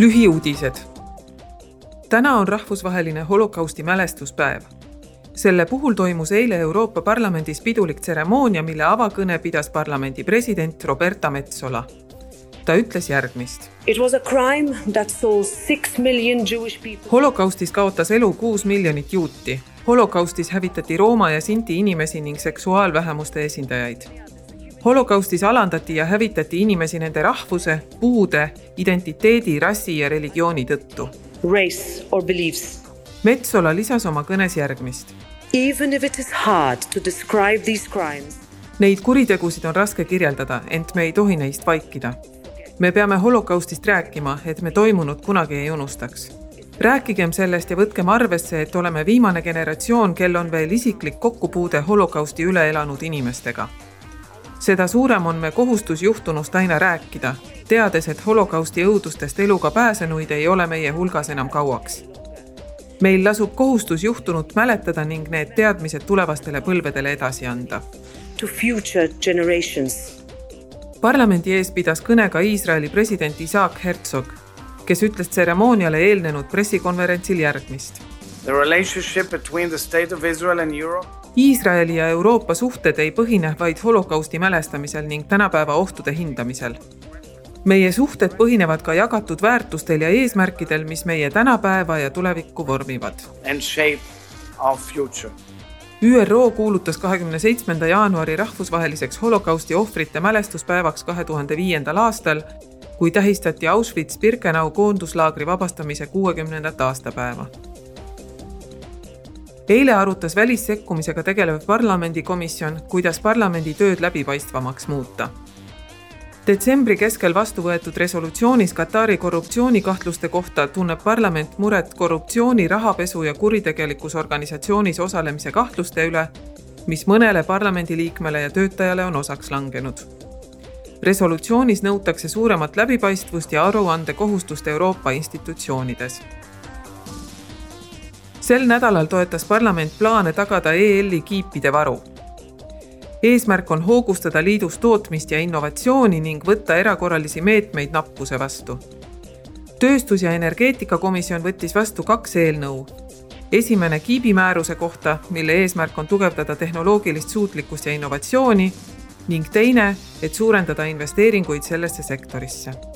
lühiuudised. täna on rahvusvaheline holokausti mälestuspäev. selle puhul toimus eile Euroopa Parlamendis pidulik tseremoonia, mille avakõne pidas parlamendi president Roberta Metsola. ta ütles järgmist. holokaustis kaotas elu kuus miljonit juuti. holokaustis hävitati Rooma ja Sinti inimesi ning seksuaalvähemuste esindajaid holokaustis alandati ja hävitati inimesi nende rahvuse, puude, identiteedi, rassi ja religiooni tõttu. Metsola lisas oma kõnes järgmist. Even if it is hard to describe these crimes. Neid kuritegusid on raske kirjeldada, ent me ei tohi neist vaikida. me peame holokaustist rääkima, et me toimunut kunagi ei unustaks rääkigem sellest ja võtkem arvesse, et oleme viimane generatsioon, kel on veel isiklik kokkupuude holokausti üle elanud inimestega seda suurem on me kohustus juhtunust aina rääkida, teades, et holokausti õudustest eluga pääsenuid ei ole meie hulgas enam kauaks. meil lasub kohustus juhtunut mäletada ning need teadmised tulevastele põlvedele edasi anda. To future generations. parlamendi ees pidas kõne ka Iisraeli president Isaac Herzog, kes ütles tseremooniale eelnenud pressikonverentsil järgmist. The relationship between the state of Israel and Europe Iisraeli ja Euroopa suhted ei põhine vaid holokausti mälestamisel ning tänapäeva ohtude hindamisel. meie suhted põhinevad ka jagatud väärtustel ja eesmärkidel, mis meie tänapäeva ja tulevikku vormivad. ÜRO kuulutas kahekümne seitsmenda jaanuari rahvusvaheliseks holokausti ohvrite mälestuspäevaks kahe tuhande viiendal aastal, kui tähistati Auschwitz-Birkenau koonduslaagri vabastamise kuuekümnendat aastapäeva eile arutas välissekkumisega tegelev parlamendikomisjon, kuidas parlamendi tööd läbipaistvamaks muuta. detsembri keskel vastu võetud resolutsioonis Katari korruptsioonikahtluste kohta tunneb parlament muret korruptsiooni, rahapesu ja kuritegelikus organisatsioonis osalemise kahtluste üle, mis mõnele parlamendiliikmele ja töötajale on osaks langenud resolutsioonis nõutakse suuremat läbipaistvust ja aruandekohustust Euroopa institutsioonides sel nädalal toetas parlament plaane tagada EL-i kiipide varu. eesmärk on hoogustada liidus tootmist ja innovatsiooni ning võtta erakorralisi meetmeid nappuse vastu. tööstus- ja energeetikakomisjon võttis vastu kaks eelnõu. esimene kiibimääruse kohta, mille eesmärk on tugevdada tehnoloogilist suutlikkust ja innovatsiooni ning teine, et suurendada investeeringuid sellesse sektorisse